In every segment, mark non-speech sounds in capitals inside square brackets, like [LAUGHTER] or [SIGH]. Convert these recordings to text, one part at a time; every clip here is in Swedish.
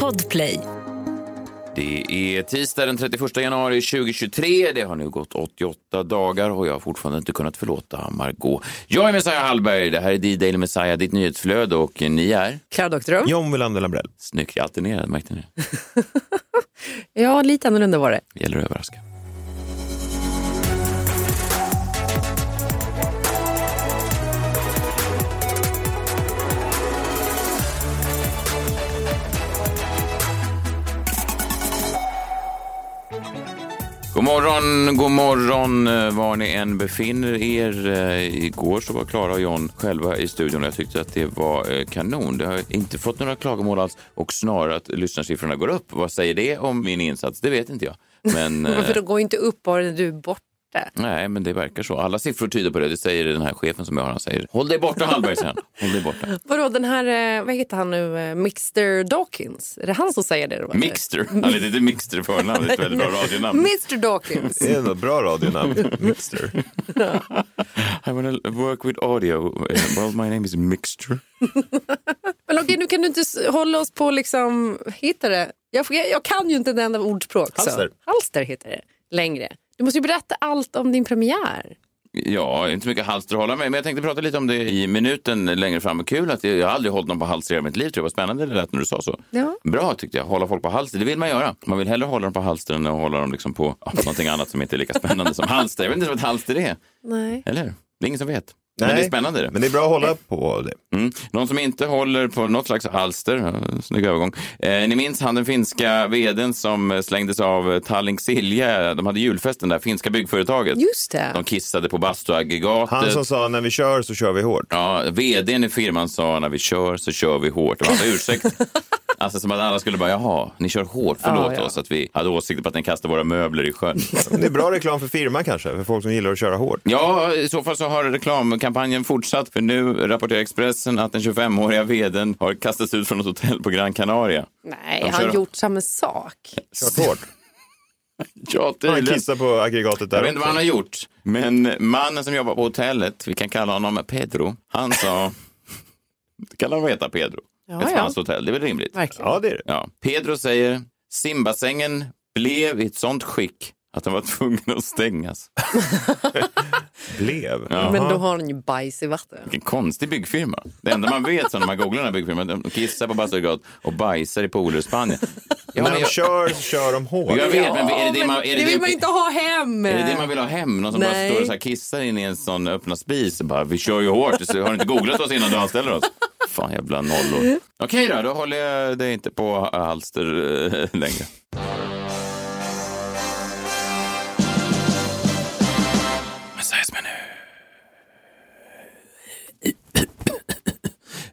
Podplay. Det är tisdag den 31 januari 2023. Det har nu gått 88 dagar och jag har fortfarande inte kunnat förlåta Margot. Jag är Messiah Hallberg. Det här är D-Daily Messiah, ditt nyhetsflöde och ni är? Klara Doktorow. John Wilander Lambrell. Snyggt, jag är alternerad, märkte ni? [LAUGHS] Ja, lite annorlunda var det. Det gäller att överraska. God morgon, god morgon eh, var ni än befinner er. Eh, Igår så var Klara och John själva i studion och jag tyckte att det var eh, kanon. Det har inte fått några klagomål alls och snarare att lyssnarsiffrorna går upp. Vad säger det om min insats? Det vet inte jag. Men, [LAUGHS] Varför de går inte upp bara när du är borta? Nej, men det verkar så. Alla siffror tyder på det. Det säger den här chefen som jag har. Han säger håll dig borta Hallberg, han. Håll dig borta. Vadå, den här, eh, vad heter han nu, eh, Mixter Dawkins? Är det han som säger det? Då? Mixter. Han heter inte Mixter i förnamn. Det är ett väldigt bra radionamn. Mr Dawkins. Det är ett bra radionamn. [LAUGHS] Mixter. I wanna work with audio. Well, my name is Mixter. [LAUGHS] Men okej, nu kan du inte hålla oss på liksom, hittar det? Jag, jag, kan ju inte ett enda ordspråk. så. Halster. Halster heter det längre. Du måste ju berätta allt om din premiär. Ja, inte så mycket halster att hålla med, men jag tänkte prata lite om det i minuten längre fram. Kul att jag, jag har aldrig hållit någon på halster i hela mitt liv. Tror jag var spännande det lät när du sa så. Ja. Bra tyckte jag. Hålla folk på halster, det vill man göra. Man vill hellre hålla dem på halster än att hålla dem liksom på ja, [LAUGHS] någonting annat som inte är lika spännande som halster. Jag vet inte vad ett halster är. Nej. Eller? Det är ingen som vet. Men det är spännande. Det. Men det är bra att hålla på det. Mm. Någon som inte håller på något slags halster, ja, snygg övergång. Eh, ni minns han den finska veden som slängdes av Tallink Silja. De hade julfest, den där finska byggföretaget. Just det. De kissade på bastuaggregatet. Han som sa när vi kör så kör vi hårt. Ja, vdn i firman sa när vi kör så kör vi hårt. Det var ursäkt. [LAUGHS] Alltså som att alla skulle bara, jaha, ni kör hårt, förlåt Ja, ja. oss att vi hade åsikter på att ni kastar våra möbler i sjön. [LAUGHS] Det är bra reklam för firman kanske, för folk som gillar att köra hårt. Ja, i så fall så har reklamkampanjen fortsatt. För nu rapporterar Expressen att den 25-åriga vdn har kastats ut från ett hotell på Gran Canaria. Nej, han har gjort samma sak. Kört hårt. [LAUGHS] Ja, Han kissar på aggregatet där Jag vet inte vad han har gjort. Men mannen som jobbar på hotellet, vi kan kalla honom Pedro, han sa... [LAUGHS] kan han heta Pedro? Ja, Ett ja. franskt hotell, det är väl rimligt? Verkligen. Ja, det är det. Ja. Pedro säger simbassängen blev i ett sånt skick att den var tvungen att stängas. [LAUGHS] Blev. Ja. Men då har han ju bajs i vatten. Vilken konstig byggfirma. Det enda man vet så när man googlar den här byggfirman, de kissar på Basturegat och bajsar i pooler i Spanien. Ja, När men de jag, kör så kör de hårt. jag vet, men är det det man, är det det, vill man det, inte ha hem. är det det man vill ha hem? Någon som bara Nej. står och så här kissar in i en sån öppna spis och bara, vi kör ju hårt. Så har du inte googlat oss innan du anställer oss? Fan jävla nollor. [LAUGHS] Okej då, då håller jag dig inte på halster eh, längre.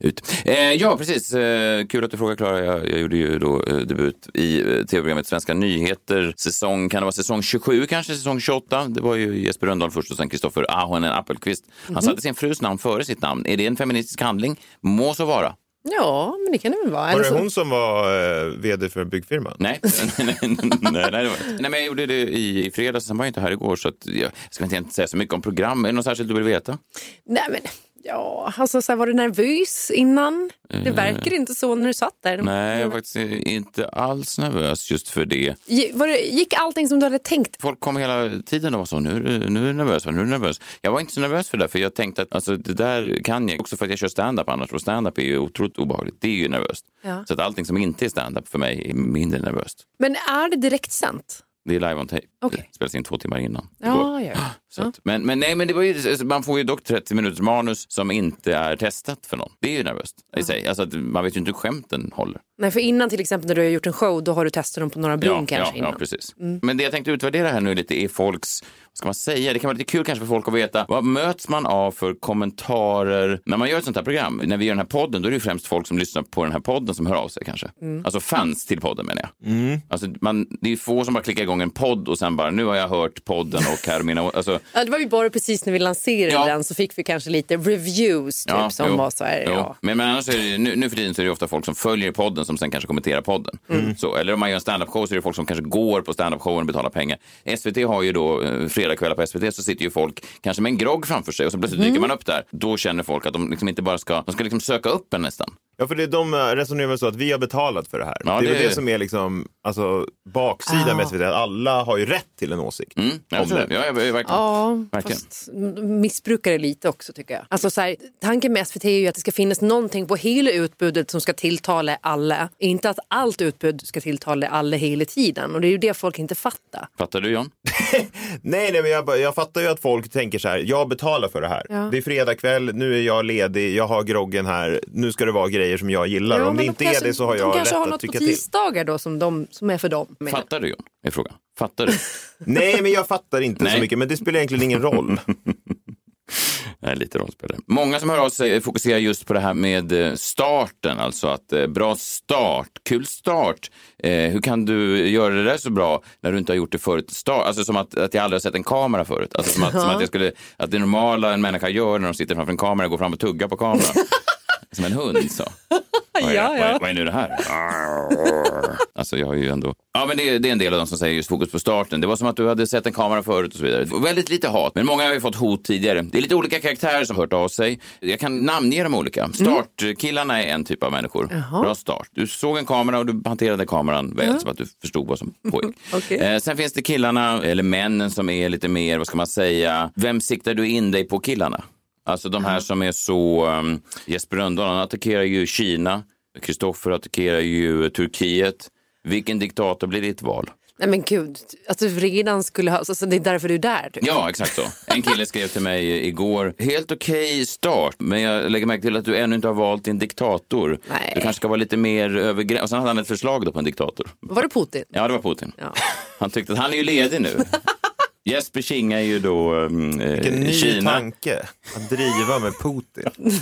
Ut. Eh, ja, precis. Eh, kul att du frågar, Klara. Jag, jag gjorde ju då eh, debut i eh, tv-programmet Svenska nyheter. Säsong, kan det vara säsong 27 kanske? Säsong 28? Det var ju Jesper Rönndahl först och sen Kristoffer Ahonen Appelqvist. Han satte sin frus namn före sitt namn. Är det en feministisk handling? Må så vara. Ja, men det kan det väl vara. Var det hon som var eh, vd för byggfirman? [LAUGHS] Nej, nej, nej, nej, det var. nej, men jag gjorde det i, i fredags, sen var jag inte här igår så att jag, jag ska inte säga så mycket om program. Är det något särskilt du vill veta? Nej, men ja, alltså så här, var du nervös innan? Det verkar inte så när du satt där. Nej, jag är faktiskt inte alls nervös just för det. Gi- Var det, gick allting som du hade tänkt? Folk kom hela tiden och var så, nu nu är du nervös, nu är du nervös. Jag var inte så nervös för det, för jag tänkte att alltså, det där kan jag, också för att jag kör stand-up annars, och stand-up är ju otroligt obehagligt, det är ju nervöst. Ja. Så att allting som inte är stand-up för mig är mindre nervöst. Men är det direkt sänt? Det är live on tape. Okej. Det spelas in två timmar innan. Ja, ja. Att, men, men nej, men det var ju, man får ju dock 30 minuters manus som inte är testat för någon. Det är ju nervöst i sig. Alltså att man vet ju inte hur skämten håller. Nej, för innan till exempel när du har gjort en show, då har du testat dem på några blom ja, kanske ja, innan. ja, precis. Men det jag tänkte utvärdera här nu lite är folks, vad ska man säga, det kan vara lite kul kanske för folk att veta, vad möts man av för kommentarer när man gör ett sånt här program? När vi gör den här podden, då är det ju främst folk som lyssnar på den här podden som hör av sig kanske. Alltså fans till podden menar jag. Alltså man, det är få som bara klickar igång en podd och sen bara, nu har jag hört podden och här är mina, alltså Ja, det var ju bara precis när vi lanserade Ja. den så fick vi kanske lite reviews typ, som jo, var så här. Ja. Men, men annars är det, nu, nu för tiden så är det ofta folk som följer podden som sen kanske kommenterar podden. Mm. Så, eller om man gör en standup-show så är det folk som kanske går på standup-showen och betalar pengar. SVT har ju då, eh, fredagskvällar på SVT så sitter ju folk kanske med en grogg framför sig och så plötsligt Mm. dyker man upp där. Då känner folk att de liksom inte bara ska, de ska liksom söka upp en nästan. Ja, för det, de resonerar väl så att vi har betalat för det här. Ja, det är det- väl det som är liksom, alltså, baksidan Ah. med SVT, att alla har ju rätt till en åsikt. Mm, Om det. Ja, jag, verkligen. Ja, Verkligen. fast missbrukar det lite också tycker jag. Alltså, så här, tanken med SVT är ju att det ska finnas någonting på hela utbudet som ska tilltala alla. Inte att allt utbud ska tilltala alla hela tiden. Och det är ju det folk inte fattar. Fattar du John? [LAUGHS] Nej, nej men jag, jag fattar ju att folk tänker så här, jag betalar för det här. Ja. Det är fredag kväll, nu är jag ledig, jag har groggen här, nu ska det vara grejer som jag gillar. Ja, Om det inte de är kanske- det så har de jag kanske rätt har att något på tycka till. tisdagar då som, de, som är för dem. jag. Fattar du John? Är frågan. Fattar du? [LAUGHS] Nej, men jag fattar inte Nej. så mycket, men det spelar egentligen ingen roll. [LAUGHS] Nej, lite rollspelare. Många som hör av sig fokuserar just på det här med eh, starten, alltså att eh, bra start, kul start. Eh, hur kan du göra det där så bra när du inte har gjort det förut? Start, alltså som att, att jag aldrig har sett en kamera förut. Alltså som att, som att, jag skulle, att det normala en människa gör när de sitter framför en kamera är att gå fram och tugga på kameran. [LAUGHS] som en hund så. [LAUGHS] Vad är, Ja, ja. vad är nu det här? [LAUGHS] Alltså jag har ju ändå... Ja men det är, det är en del av dem som säger just fokus på starten. Det var som att du hade sett en kamera förut och så vidare. Väldigt lite hat, men många har ju fått hot tidigare. Det är lite olika karaktärer som hört av sig. Jag kan namnge dem olika. Startkillarna är en typ av människor. Bra start. Du såg en kamera och du hanterade kameran väl så att du förstod vad som pågick. [LAUGHS] Okej. eh, sen finns det killarna, eller männen som är lite mer, vad ska man säga, vem siktar du in dig på killarna? Alltså de här som är så, um, Jesper Rönndahl attackerar ju Kina, Kristoffer attackerar ju Turkiet. Vilken diktator blir ditt val? Nej men gud, du redan skulle ha... Alltså, det är därför du är där. Typ. Ja, exakt så. En kille skrev till mig igår, helt okej start, men jag lägger märke till att du ännu inte har valt din diktator. Nej. Du kanske ska vara lite mer över Och sen hade han ett förslag då på en diktator. Var det Putin? Ja, det var Putin. Ja. [LAUGHS] Han tyckte att han är ju ledig nu. [LAUGHS] Jesper Kinga är ju då um, Vilken ny Kina. tanke, att driva med Putin. [LAUGHS]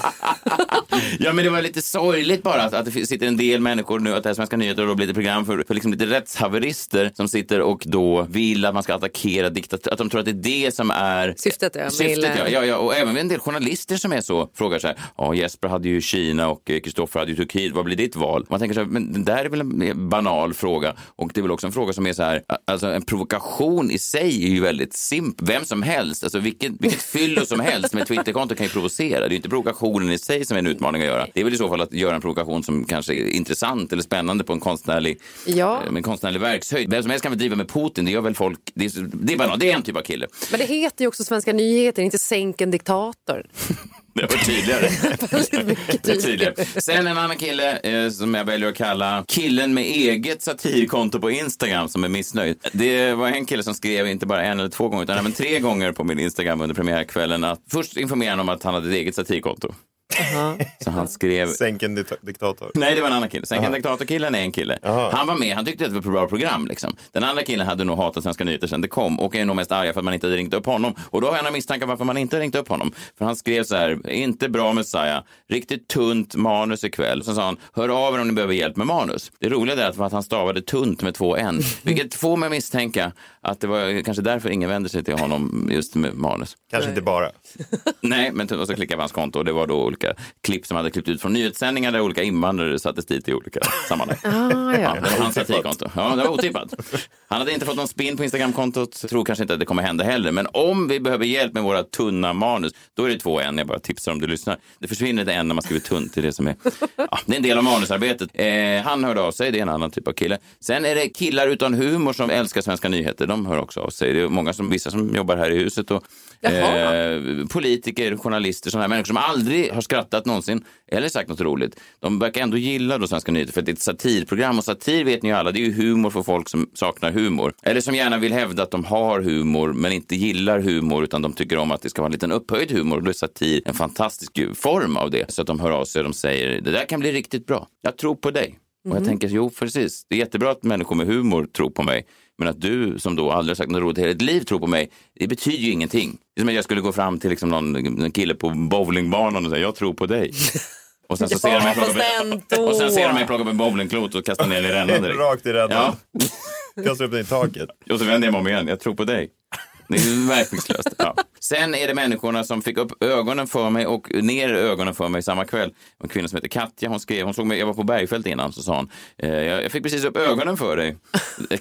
Ja, men det var lite sorgligt bara att, att det sitter en del människor nu, att det här Svenska nyheter och då blir det program för, för liksom lite rättshaverister som sitter och då vill att man ska attackera diktatur, att de tror att det är det som är Syftet, ja, Syftet, ja, ja, ja. Och även en del journalister som är så frågar så här, ja Jesper hade ju Kina och eh, Kristoffer hade ju Turkiet, vad blir ditt val? Man tänker så här, men det där är väl en banal fråga och det är väl också en fråga som är så här, alltså en provokation i sig är ju väldigt simpel. Vem som helst, alltså vilket, vilket fyllo som helst med Twitterkonto kan ju provocera. Det är inte provokationen i sig som är en utmaning att göra. Det är väl i så fall att göra en provokation som kanske är intressant eller spännande på en konstnärlig, Ja. eh, med konstnärlig verkshöjd. Vem som helst kan väl driva med Putin, det gör väl folk, det är, det är, banalt. det är en typ av kille. Men det heter ju också Svenska nyheter, inte Sänk en diktator. Det var tydligare. [LAUGHS] Det är tydligare. tydligare. Sen en annan kille eh, som jag väljer att kalla killen med eget satirkonto på Instagram som är missnöjd. Det var en kille som skrev inte bara en eller två gånger utan även tre gånger på min Instagram under premiärkvällen att först informerade han om att han hade ett eget satirkonto. Så han skrev Sänk en diktator. Nej, det var en annan kille. Sen kan diktatorkillen är en kille. Han var med, han tyckte att det var ett bra program. Liksom. Den andra killen hade nog hatat Svenska nyheter sen det kom och är nog mest arga för att man inte hade ringt upp honom. Och då har jag några misstankar varför man inte ringt upp honom. För han skrev så här, inte bra Messiah, riktigt tunt manus ikväll. Sen sa han, hör av er om ni behöver hjälp med manus. Det roliga är att, att han stavade tunt med två n, [LAUGHS] vilket får mig misstänka att det var kanske därför ingen vände sig till honom just med manus. Kanske inte bara. [LAUGHS] Nej, men och så klickade jag på hans konto och det var då olika klipp som hade klippt ut från nyhetssändningar där olika invandrare sattes dit i olika sammanhang. [LAUGHS] Ah, Ja, ja. det var hans satirkonto. Ja, det var otippat. Han hade inte fått någon spin på Instagramkontot. Tror kanske inte att det kommer hända heller. Men om vi behöver hjälp med våra tunna manus, då är det två en. Jag bara tipsar om du lyssnar. Det försvinner ett en när man skriver tunt. Det är det som är. Ja, det är en del av manusarbetet. Eh, han hörde av sig. Det är en annan typ av kille. Sen är det killar utan humor som älskar svenska nyheter. De hör också av sig. Det är många som, vissa som jobbar här i huset och eh, politiker, journalister, sådana här människor som aldrig har skrattat någonsin eller sagt något roligt. De verkar ändå gilla då Svenska nyheter för att det är ett satirprogram och satir vet ni ju alla, det är ju humor för folk som saknar humor. Eller som gärna vill hävda att de har humor men inte gillar humor utan de tycker om att det ska vara en liten upphöjd humor och då är satir en fantastisk form av det. Så att de hör av sig och de säger det där kan bli riktigt bra. Jag tror på dig. Och jag tänker, jo precis, det är jättebra att människor med humor tror på mig. Men att du som då aldrig sagt något roligt i hela ditt liv tror på mig, det betyder ju ingenting. Det är som att jag skulle gå fram till liksom någon, någon kille på bowlingbanan och säga, jag tror på dig. [LAUGHS] Och sen så ser de mig plocka upp, och sen ser de mig plocka upp en bowlingklot och kasta ner i rännan direkt. Rakt i rännan. Ja, Kastar upp den i taket. [LAUGHS] och så vänder jag mig om igen, jag tror på dig. Det är verkningslöst. Ja. Sen är det människorna som fick upp ögonen för mig och ner ögonen för mig samma kväll. En kvinna som heter Katja, hon skrev, hon såg mig, jag var på Bergfält innan, så sa hon, eh, jag fick precis upp ögonen för dig.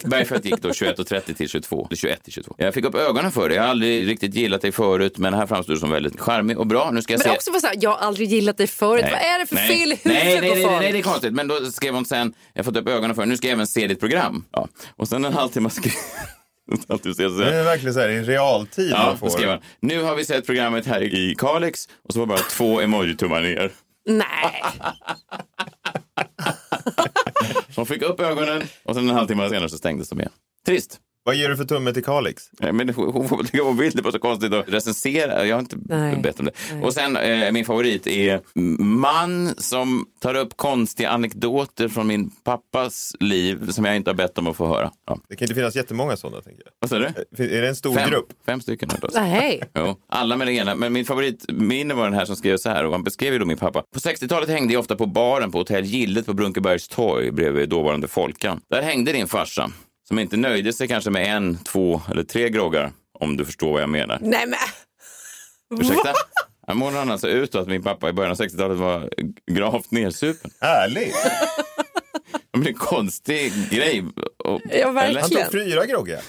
Bergfält gick då 21.30 till 22, eller 21 till 22. Jag fick upp ögonen för dig, jag har aldrig riktigt gillat dig förut, men här framstår du som väldigt charmig och bra. Nu ska jag Men se... också för så här, jag har aldrig gillat dig förut. Vad är det för nej. fel i huvudet nej, nej, nej, nej, nej, det är konstigt. Men då skrev hon sen, jag har fått upp ögonen för dig, nu ska jag även se ditt program. Ja. Och sen en halvtimme skrev [LAUGHS] Så Det är verkligen så här i realtid Ja, man får. Nu har vi sett programmet här i Kalix och så var bara två emoji-tummar ner. Nej. [LAUGHS] Så hon fick upp ögonen och sen en halvtimme senare så stängdes de igen. Trist. Vad ger du för tumme till Kalix? Nej, Men hon får väl tycka vad hon vill. Det var så konstigt att recensera. Jag har inte Nej. bett om det. Och sen eh, min favorit är man som tar upp konstiga anekdoter från min pappas liv som jag inte har bett om att få höra. Ja. Det kan inte finnas jättemånga sådana, tänker jag. Vad sa du? Är det en stor Fem, grupp? fem stycken. Nej. Jo, alla med det ena. Men min favoritminne var den här som skrev så här och han beskrev ju då min pappa. På 60-talet hängde jag ofta på baren på hotell Gillet på Brunkebergs torg bredvid dåvarande Folkan. Där hängde din farsa som inte nöjde sig kanske med en, två eller tre groggar om du förstår vad jag menar. Nej men. Ursäkta? Han målade alltså ut att min pappa i början av 60-talet var gravt nedsupen. Härligt! [LAUGHS] Det är en konstig grej. Och, Ja, Han verkligen. tog fyra groggar.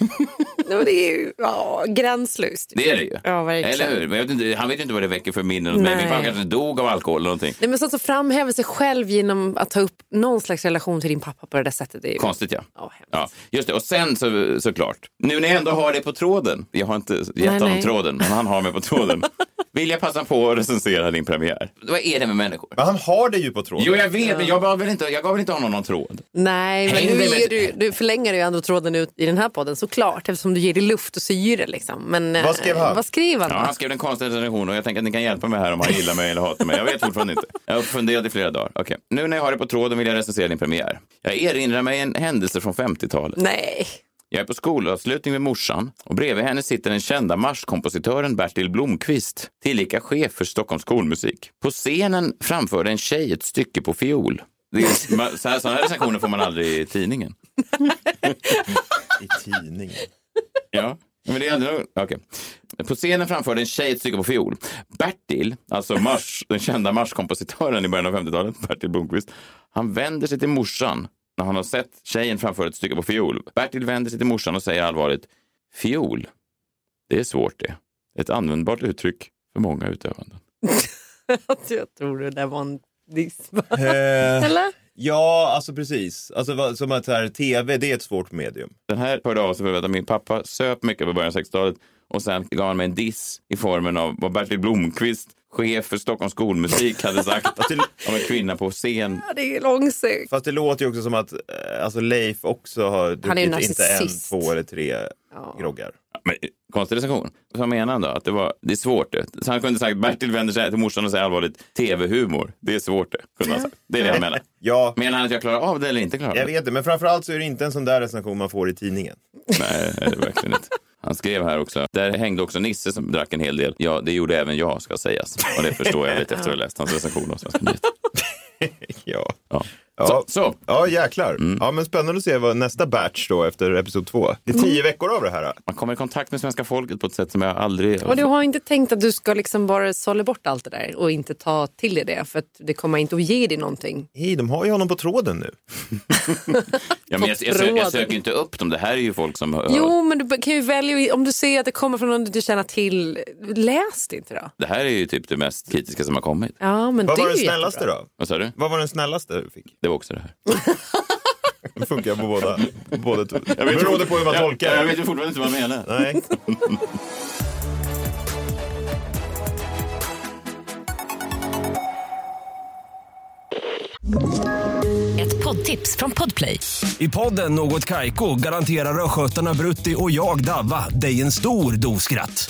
Det är ju ja, gränslöst. Det är det ju. Ja, verkligen. Eller hur? Men jag vet inte, han vet ju inte vad det väcker för minnen hos mig. Min pappa kanske dog av alkohol eller någonting. Nej, men så att framhäva sig själv genom att ta upp någon slags relation till din pappa på det där sättet. Det är ju... Konstigt ja. Ja. Ja, just det. Och sen så, såklart, nu när jag ändå har det på tråden, jag har inte gett Nej, honom nej. tråden, men han har mig på tråden, [LAUGHS] vill jag passa på att recensera din premiär. Vad är det med människor? Men han har det ju på tråden. Jo, jag vet, men jag gav väl inte, jag gav väl inte honom någon tråd? Nej, men Häng nu, med- du, du förlänger ju ändå tråden ut i den här podden såklart eftersom du ger det luft och syre. Liksom. Men, eh, Vad skrev han? Vad skrev han? Ja, han skrev en konstig recension och jag tänker att ni kan hjälpa mig här om han gillar mig eller hatar mig. Jag vet fortfarande inte. Jag har funderat i flera dagar. Okej, nu när jag har det på tråden vill jag recensera din premiär. Jag erinrar mig en händelse från 50-talet. Nej. Jag är på skolavslutning med morsan och bredvid henne sitter den kända marschkompositören Bertil Blomqvist, tillika chef för Stockholms skolmusik. På scenen framförde en tjej ett stycke på fiol. Så här, sådana här recensioner får man aldrig i tidningen. I tidningen. Ja, men det är ändå... Okej. På scenen framförde en tjej ett stycke på fiol. Bertil, alltså marsch, den kända marschkompositören i början av 50-talet, Bertil Blomqvist, han vänder sig till morsan när han har sett tjejen framföra ett stycke på fiol. Bertil vänder sig till morsan och säger allvarligt, fiol, det är svårt det. Ett användbart uttryck för många utövanden. [LAUGHS] Jag tror det där var en diss. Eh, Eller? ja, alltså precis. Alltså, som att här, tv, det är ett svårt medium. Den här hörde av sig för att min pappa söp mycket på början av 60-talet och sen gav han mig en diss i formen av vad Bertil Blomqvist, chef för Stockholms skolmusik, hade sagt om en kvinna på scen. Ja, det är långsökt. Fast det låter ju också som att eh, alltså Leif också har Han är ju druckit inte en, två eller tre Ja. groggar. Men, konstig recension. Vad menar han då? Att det, var, det är svårt det. Så han kunde sagt Bertil vänder sig till morsan och säger allvarligt tv-humor. Det är svårt det. Kunde han sagt. Det är det han menar. [LAUGHS] Ja, Menar han att jag klarar av det eller inte klarar av jag det? vet det. Men framförallt så är det inte en sån där recension man får i tidningen. Nej, det är det verkligen inte. Han skrev här också. Där hängde också Nisse som drack en hel del. Ja, det gjorde även jag, ska sägas. Och det förstår jag lite efter att ha läst hans recension av Svenska. [LAUGHS] Ja. Ja. Ja. Så, så. Ja, jäklar. Mm. Ja, men spännande att se vad nästa batch då efter episod två. Det är tio veckor av det här. Man kommer i kontakt med svenska folket på ett sätt som jag aldrig... Och du har inte tänkt att du ska liksom bara sålla bort allt det där och inte ta till dig det för att det kommer inte att ge dig någonting. Hej, de har ju honom på tråden nu. [LAUGHS] ja, men jag, jag, söker, jag söker inte upp dem. Det här är ju folk som... hör- Jo, men du kan ju välja, om du ser att det kommer från någon du känner till, läs det inte då. Det här är ju typ det mest kritiska som har kommit. Ja, men Vad det var är den snällaste jättebra. då? Vad sa du? Vad var den snällaste du fick? Det var också det här. [LAUGHS] Det funkar på båda. båda to- det beror på hur man jag, tolkar Jag, jag vet ju fortfarande inte vad han menar. Nej. Ett poddtips från Podplay. I podden Något Kaiko garanterar östgötarna Brutti och jag, Davva, dig en stor dos skratt.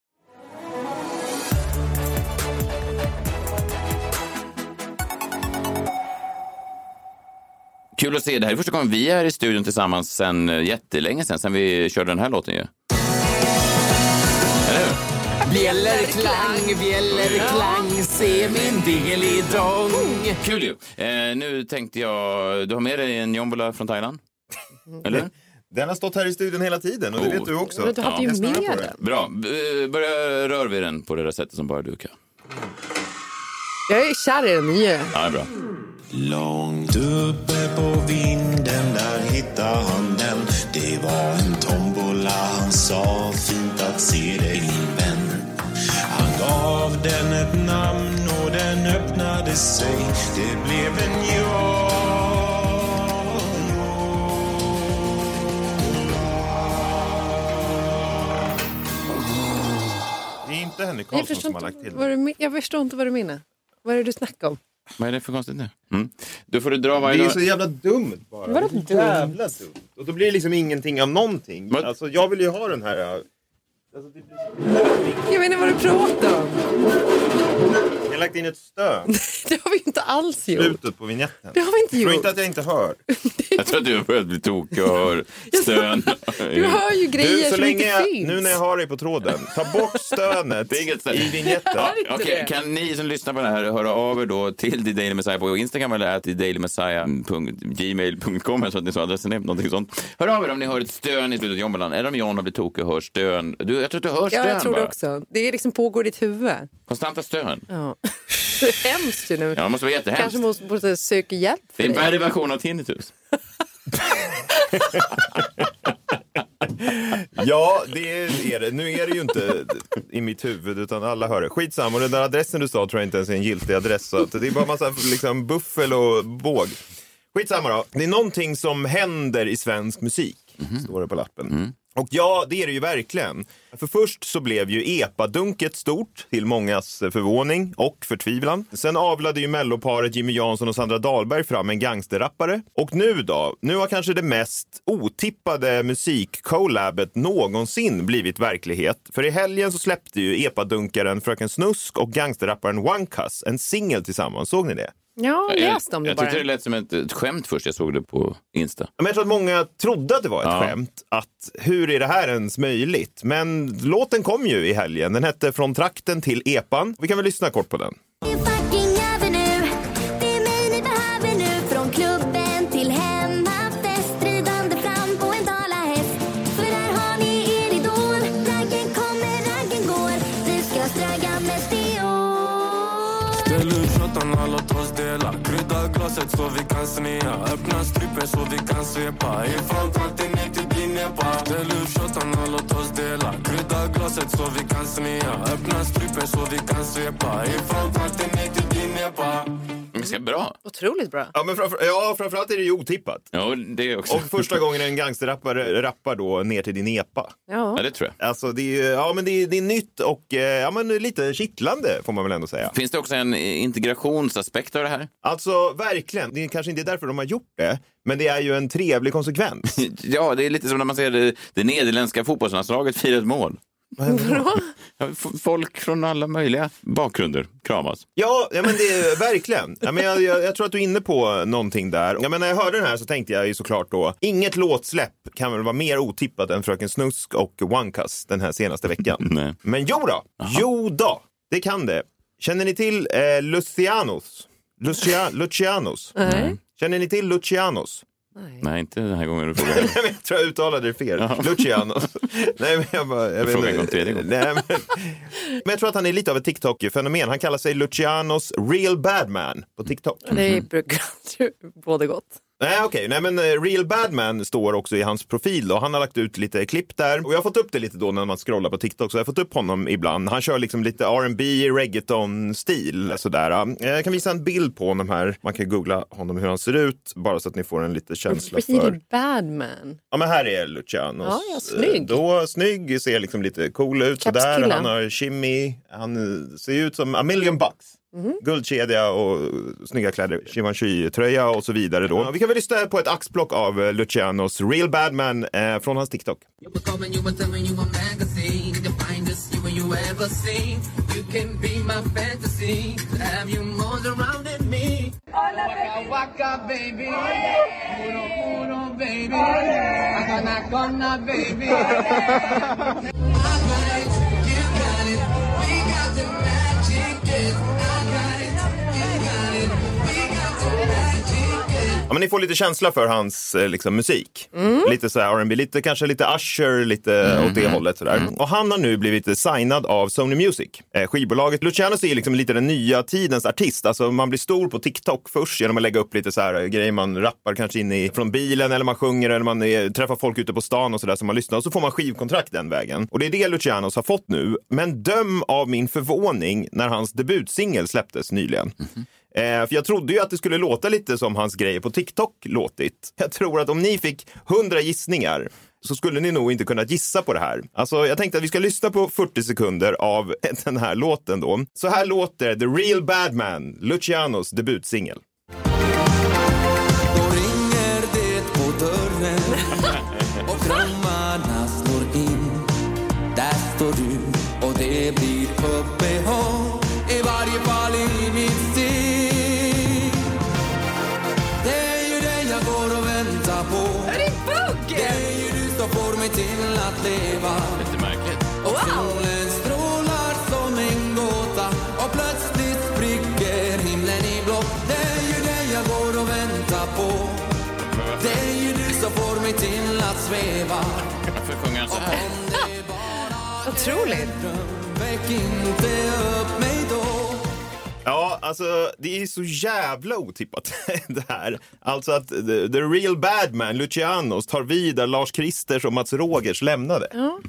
Kul att se. Det här är första gången vi är i studion tillsammans sen eh, jättelänge sen, sen vi körde den här låten ju. Eller hur? Bjällerklang, bjällerklang, se min del i dong. Kul ju. Eh, nu tänkte jag, du har med dig en jombola från Thailand? Eller? Den har stått här i studion hela tiden och det Oh. vet du också. Men du hade ju Jag snurrar på med den. Bra. B- Börja rör vid den på det där sättet som bara du kan. Jag är kär i den nya. Ja, det är bra. Långt uppe på vinden där hittade han den Det var en tombola, han sa fint att se dig min vän Han gav den ett namn och den öppnade sig Det blev en ja Det är inte Henrik Jag Karlsson som har lagt till vad det. du, men- jag förstår inte vad du menar. Vad är det du snackar om? Vad är det för konstigt nu? Mm. Då får du dra Det varje är dag. så jävla dumt bara. Vadå det är så jävla dumt. Och då blir det liksom ingenting av någonting. Men- Alltså, jag vill ju ha den här... äh, Alltså, det blir. Jag vet inte vad du pratar om. Jag har lagt in ett stön [LAUGHS] Det har vi inte alls gjort. slutet på vignetten. Det har vi inte Tror gjort. inte att jag inte hör. [LAUGHS] Jag tror att du har börjat bli tokig och hör [LAUGHS] stön. Du hör ju Du, grejer så som länge inte jag, finns. nu när jag har dig på tråden, ta bort stönet Det är inget stön. i vignetten. Ja, det. kan ni som lyssnar på det här höra av er då till The Daily Messiah på Instagram eller till dailymessiah.gmail.com så att ni sa adressen är någonting sånt. Hör av er om ni hör ett stön i slutet av jombolan eller om John har blivit tokig och hör stön. Du, jag tror att du hör stön Ja, jag tror det också. Det är liksom pågår i ditt huvud. Konstanta stön. Ja. Det [LAUGHS] är hemskt ju nu. Ja, det måste vara jättehemskt. Kanske måste, måste söka hjälp Det för är en det. värre version av tinnitus. [LAUGHS] Ja, det är det. Nu är det ju inte i mitt huvud, utan alla hör det. Skitsamma, och den där adressen du sa tror jag inte ens är en giltig adress. Så att det är bara massa liksom, buffel och båg. Skitsamma då. Det är någonting som händer i svensk musik, står det på lappen. Och ja, det är det ju verkligen. För först så blev ju epadunket stort, till mångas förvåning och förtvivlan. Sen avlade ju melloparet Jimmy Jansson och Sandra Dahlberg fram en gangsterrappare. Och nu då? Nu har kanske det mest otippade musikcollabet någonsin blivit verklighet. För i helgen så släppte ju epadunkaren Fröken Snusk och gangsterrapparen Wankas en singel tillsammans. Såg ni det? Ja, läs om det jag bara. tyckte det lät som ett, ett skämt först. Jag såg det på Insta. Men jag tror att många trodde att det var ett Ja. skämt. Att hur är det här ens möjligt? Men låten kom ju i helgen. Den hette Från trakten till epan. Vi kan väl lyssna kort på den. Så vi kan snea Öppna strippen så vi kan svepa Ifrån trakten ner till din epa Ställ ut shottarna, låt oss dela Krydda glaset så vi kan snea Öppna strippen så vi kan svepa Ifrån trakten ner till din epa Ganska bra. Otroligt bra. Ja, men framför, ja, framförallt är det ju otippat. Ja, det också. Och första gången en gangsterrappare rappar då ner till din epa. Ja. Ja, det tror jag. Alltså det är, ja, men det är, det är nytt och eh, ja, men lite kittlande får man väl ändå säga. Finns det också en integrationsaspekt av det här? Alltså verkligen, det är kanske inte därför de har gjort det, men det är ju en trevlig konsekvens. [LAUGHS] Ja, det är lite som när man ser det, det nederländska fotbollslandslaget fira ett mål. F- Folk från alla möjliga bakgrunder kramas. Ja, ja men det är verkligen. Ja, men jag, jag, jag tror att du är inne på någonting där. Ja, men när jag hörde den här så tänkte jag ju såklart då, inget låtsläpp kan väl vara mer otippat än Fröken Snusk och One Cuss den här senaste veckan. [LAUGHS] Nej. Men jo då, jo då, det kan det. Känner ni till eh, Lucianos? Lucia, Lucianos? Nej. Känner ni till Lucianos? Nej, inte den här gången du frågar. [LAUGHS] Nej, jag tror jag uttalade det fel. Lucianos. [LAUGHS] Nej, men jag bara... Jag vet frågar inte. en gång, tredje gång. Nej, men, men jag tror att han är lite av ett TikTok-fenomen. Han kallar sig Lucianos Real Badman på TikTok. Det brukar [LAUGHS] både gott. Nej, okej. Nej, men eh, Real Badman står också i hans profil då. Han har lagt ut lite klipp där. Och jag har fått upp det lite då när man scrollar på TikTok. Så jag har fått upp honom ibland. Han kör liksom lite R&B reggaeton-stil. Sådär. Eh, Jag kan visa en bild på honom här. Man kan googla honom hur han ser ut. Bara så att ni får en lite känsla för... Really bad man. Ja men här är Lucianos. Ja, ja, snygg. Då, snygg, ser liksom lite cool ut. Sådär. Kapskille. Han har shimmy. Han eh, ser ut som a million bucks. Mhm. Guldkedja och snygga kläder, Givenchy-tröja och så vidare då. Vi kan väl lyssna på ett axplock av eh, Lucianos Real Badman eh, från hans TikTok. [LAUGHS] Ja, men ni får lite känsla för hans eh, liksom, musik. Lite så här R&B, lite, kanske lite Usher, lite åt det hållet. Sådär. Och han har nu blivit signad av Sony Music. Eh, skivbolaget Luciano är liksom lite den nya tidens artist. Alltså, man blir stor på TikTok först genom att lägga upp lite så här eh, grejer. Man rappar kanske in i, från bilen eller man sjunger eller man eh, träffar folk ute på stan och sådär som man lyssnar. Och så får man skivkontrakt den vägen. Och det är det Lucianos har fått nu. Men döm av min förvåning när hans debutsingel släpptes nyligen. Eh, för jag trodde ju att det skulle låta lite som hans grejer på TikTok låtit. Jag tror att om ni fick 100 gissningar så skulle ni nog inte kunna gissa på det här. Alltså, jag tänkte att vi ska lyssna på 40 sekunder av [LAUGHS] den här låten då. Så här låter The Real Bad Man, Lucianos debutsingel. Då ringer det på dörren och drömmarna slår in. Där står du och det blir upp till att sväva. Varför sjunger han så här? Om det bara Otroligt. väck inte upp mig alltså det är så jävla otippat [LAUGHS] det här. Alltså att the, the real bad man, Lucianos, tar vid där Lars Kristers och Mats Rogers lämnade.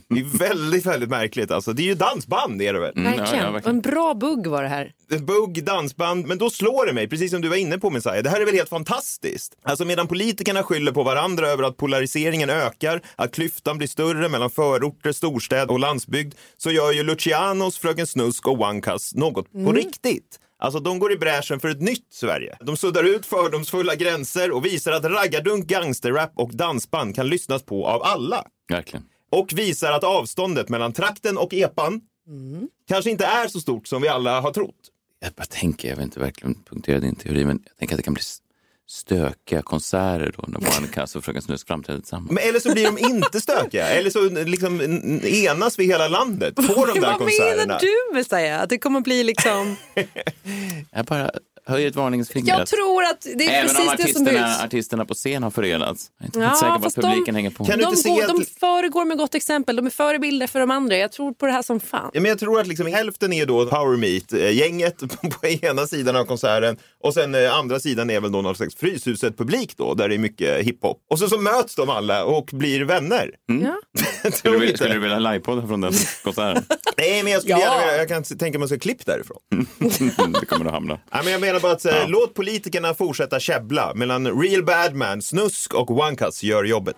Det är väldigt, väldigt märkligt. Alltså, det är ju dansband är det väl? Mm, ja, Verkligen. ja, Och verkligen. en bra bugg var det här. Bugg, dansband, men då slår det mig, precis som du var inne på Messiah, det här är väl helt fantastiskt? Alltså medan politikerna skyller på varandra över att polariseringen ökar, att klyftan blir större mellan förorter, storstäder och landsbygd, så gör ju Lucianos, Fröken Snusk och One-Cuss något på riktigt. Alltså de går i bräschen för ett nytt Sverige. De suddar ut fördomsfulla gränser och visar att raggardunk, gangsterrap och dansband kan lyssnas på av alla. Verkligen. Och visar att avståndet mellan trakten och epan kanske inte är så stort som vi alla har trott. Jag bara tänker, jag vill inte verkligen punktera din teori, men jag tänker att det kan bli stökiga konserter då när Barnkass och Fröken Snusk framträder tillsammans. Men eller så blir de inte stökiga. Eller så liksom enas vi hela landet på de där [LAUGHS] Vad konserterna. menar du med säga? Att det kommer bli liksom... [LAUGHS] Jag bara höjer ett varningens finger. Jag tror att det är Även precis det som artisterna, behövs. artisterna på scen har förenats. Jag är inte Ja, säker på att publiken de- hänger på. Kan du De, inte se går, att- de föregår med gott exempel. De är förebilder för de andra. Jag tror på det här som fan. Ja, men jag tror att liksom hälften är då Power Meet-gänget [LAUGHS] på ena sidan av konserten och sen eh, andra sidan är väl då någon slags Fryshuset-publik då, där det är mycket hiphop. Och så, så möts de alla och blir vänner. Ja. [LAUGHS] Jag Skulle du, skulle du vilja livepodda från den [LAUGHS] konserten? Nej, men jag skulle Ja. gärna jag kan tänka mig att se klipp därifrån. det kommer att hamna. Nej, men jag menar bara att eh, låt politikerna fortsätta käbbla medan Real Bad Man, Snusk och One-Cuss gör jobbet.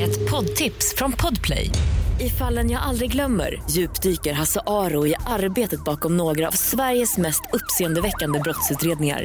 Ett poddtips från Podplay. I fallen jag aldrig glömmer djupdyker Hasse Aro i arbetet bakom några av Sveriges mest uppseendeväckande brottsutredningar.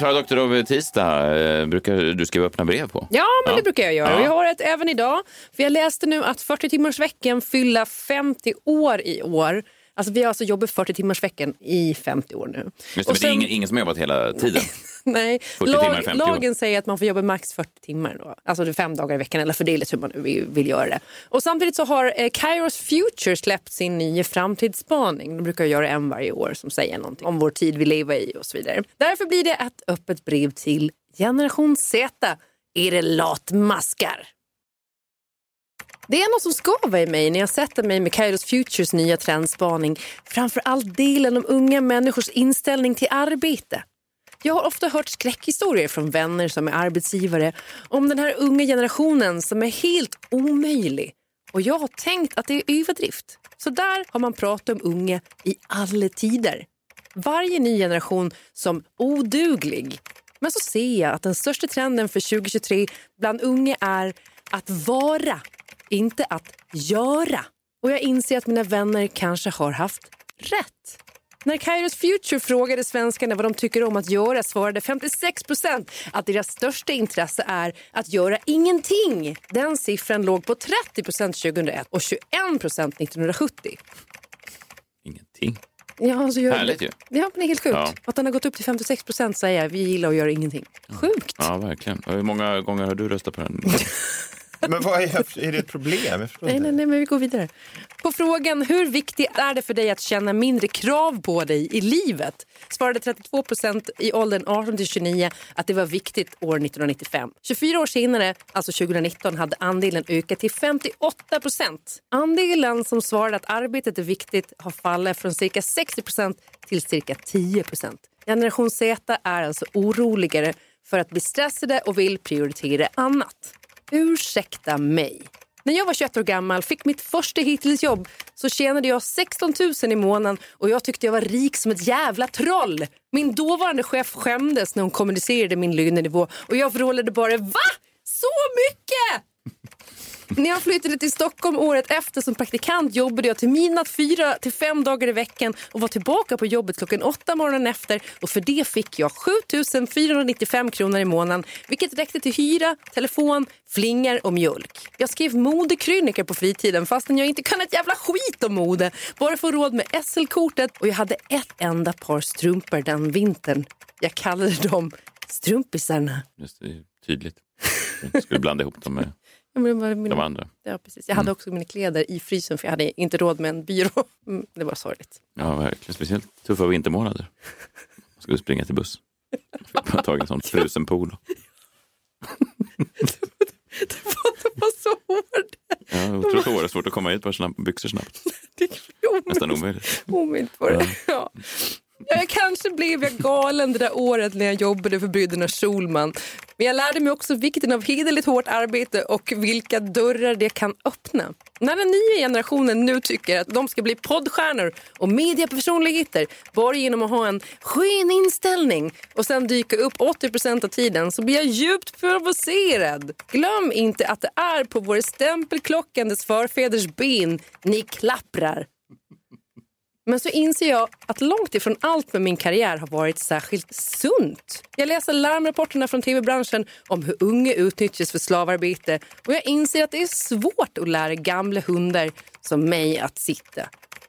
Klara Doktorov, tisdag eh, brukar du skriva öppna brev på. Ja, men Ja. det brukar jag göra. Ja. Jag har ett även idag. För jag läste nu att 40 timmars veckan fyller 50 år i år. Alltså vi har alltså jobbat 40 timmars veckan i 50 år nu. Just det, Och men det är sen- ingen, ingen som har jobbat hela tiden. [LAUGHS] Nej, 40 timmar i 50 år. lagen säger att man får jobba max 40 timmar. Då. Alltså det fem dagar i veckan eller fördelat hur man vill, vill göra det. Och samtidigt så har eh, Kairos Future släppt sin nya framtidsspaning. De brukar göra en varje år som säger någonting om vår tid vi lever i och så vidare. Därför blir det ett öppet brev till generation Z. Är det latmaskar? Det är något som skaver i mig när jag sätter mig med Kairos Futures nya trendspaning. Framför allt delen om unga människors inställning till arbete. Jag har ofta hört skräckhistorier från vänner som är arbetsgivare om den här unga generationen som är helt omöjlig. Och jag har tänkt att det är överdrift. Så där har man pratat om unga i alla tider. Varje ny generation som oduglig. Men så ser jag att den största trenden för 2023 bland unga är att vara, inte att göra. Och jag inser att mina vänner kanske har haft rätt. När Kairos Future frågade svenskarna vad de tycker om att göra svarade 56 procent att deras största intresse är att göra ingenting. Den siffran låg på 30 procent 2001 och 21 procent 1970. Ingenting. Ja, alltså jag, Härligt ju. Ja, men det är helt sjukt. Ja. Att den har gått upp till 56 procent säger vi gillar att göra ingenting. Sjukt. Ja, verkligen. Hur många gånger har du röstat på den? [LAUGHS] Men vad är, är det ett problem? Nej, nej, nej, men vi går vidare. På frågan hur viktigt är det för dig att känna mindre krav på dig i livet svarade 32 procent i åldern 18 till 29 att det var viktigt år 1995. 24 år senare, alltså 2019, hade andelen ökat till 58 procent. Andelen som svarade att arbetet är viktigt har fallit från cirka 60 procent till cirka 10 procent. Generation Z är alltså oroligare för att bli stressade och vill prioritera annat. Ursäkta mig. När jag var 21 år gammal fick mitt första hittills-jobb så tjänade jag 16 000 i månaden och jag tyckte jag var rik som ett jävla troll. Min dåvarande chef skämdes när hon kommunicerade min lönenivå och jag vrålade bara VA? Så mycket? När jag flyttade till Stockholm året efter som praktikant jobbade jag till midnatt fyra till fem dagar i veckan och var tillbaka på jobbet klockan åtta morgonen efter och för det fick jag 7 495 kronor i månaden vilket räckte till hyra, telefon, flingor och mjölk. Jag skrev modekrönikor på fritiden fastän jag inte kan ett jävla skit om mode bara få råd med SL-kortet och jag hade ett enda par strumpor den vintern. Jag kallade dem strumpisarna. Just det, tydligt. Jag skulle blanda ihop dem med Ja, det var mina- de andra. Ja, precis. Jag hade också mina kläder i frysen för jag hade inte råd med en byrå. [LAUGHS] Mm, Det var sorgligt. Ja, verkligen. Speciellt tuffa vintermånader. Jag skulle springa till buss. Jag har tagit en sån [LAUGHS] frusen polo. [LAUGHS] Det var så hård. Ja, otroligt hårt. Svårt att komma i par snabb, byxor snabbt. Nästan omöjligt. Omöjligt var det. Ja. Jag kanske blev jag galen det där året när jag jobbade för bröderna Schulman. Men jag lärde mig också vikten av hederligt hårt arbete och vilka dörrar det kan öppna. När den nya generationen nu tycker att de ska bli poddstjärnor och mediepersonligheter bara genom att ha en skön inställning och sen dyka upp 80% av tiden så blir jag djupt provocerad. Glöm inte att det är på vår stämpelklockandes förfäders ben ni klapprar. Men så inser jag att långt ifrån allt med min karriär har varit särskilt sunt. Jag läser larmrapporterna från tv-branschen om hur unga utnyttjas för slavarbete och jag inser att det är svårt att lära gamla hundar som mig att sitta.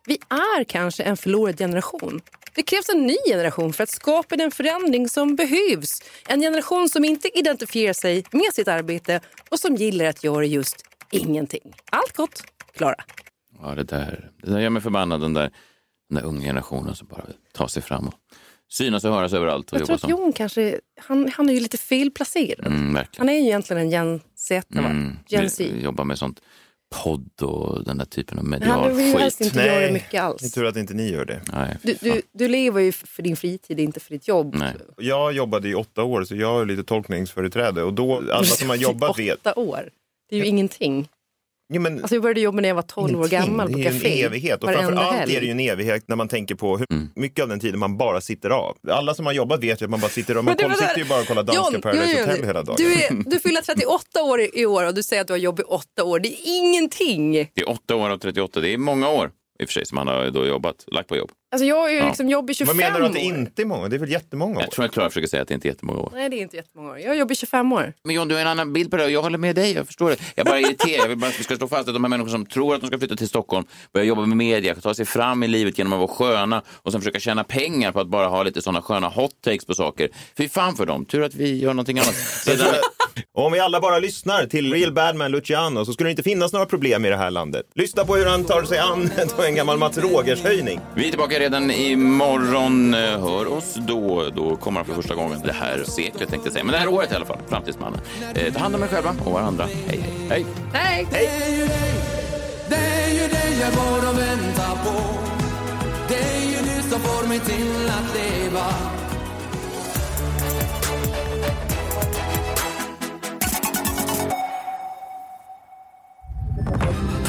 Vi är kanske en förlorad generation. Det krävs en ny generation för att skapa den förändring som behövs. En generation som inte identifierar sig med sitt arbete och som gillar att göra just ingenting. Allt gott, Klara. Ja, det där, det där gör mig förbannad, den där, den där unga generationen som bara tar sig fram och synas och höras överallt. Och Jag tror att som. Jon kanske, han, han är ju lite felplacerad. Mm, verkligen. Han är ju egentligen en Gen Z? Mm, Gen Z. Jobbar med sånt podd och den där typen av Men han vill ju medial helst skit. inte göra mycket alls. Det är tur att inte ni gör det. Nej, Du, du, du lever ju för din fritid, inte för ditt jobb. Nej. Jag jobbade i åtta år så jag har lite tolkningsföreträde och då, alla som har [LAUGHS] jobbat vet. Åtta år. Det är ju ingenting. Jo, men, Alltså jag började jobba när jag var 12 år gammal på Det är ju en evighet. Och framförallt helg. är det ju en evighet när man tänker på hur Mm. mycket av den tiden man bara sitter av. Alla som har jobbat vet ju att man bara sitter av. Men Man här- sitter ju bara och kollar danska John, Paradise John, Hotel hela dagen. Du, är, [LAUGHS] du fyller 38 år i, år och du säger att du har jobbat i åtta år. Det är ingenting. Det är åtta år av 38, det är många år i och för sig som han har då jobbat, lagt på jobb. Alltså jag har ju Ja. liksom jobbat i 25 Vad menar du att det år. inte är många? Det är väl jättemånga år? Jag tror att Klara försöker säga att det inte är jättemånga år. Nej, det är inte jättemånga år. Jag har jobbat i 25 år. Men John, du har en annan bild på det och jag håller med dig, jag förstår det. Jag bara irriterad, jag vill bara att vi ska slå fast att de här människorna som tror att de ska flytta till Stockholm, börja jobba med media, ta sig fram i livet genom att vara sköna och sen försöka tjäna pengar på att bara ha lite sådana sköna hot takes på saker. Fy fan för dem, tur att vi gör någonting annat. Sedan, om vi alla bara lyssnar till Real Badman Luciano så skulle det inte finnas några problem i det här landet. Lyssna på hur han tar sig an [LAUGHS] en gammal Mats Rogers-höjning. vi är tillbaka redan imorgon. Hör oss då. Då kommer han för första gången det här seklet tänkte jag säga. Men det här året i alla fall, Framtidsmannen. Eh, ta hand om er själva och varandra. Hej, hej. hej. Det är ju dig jag går och väntar på Det är ju du som får mig till att leva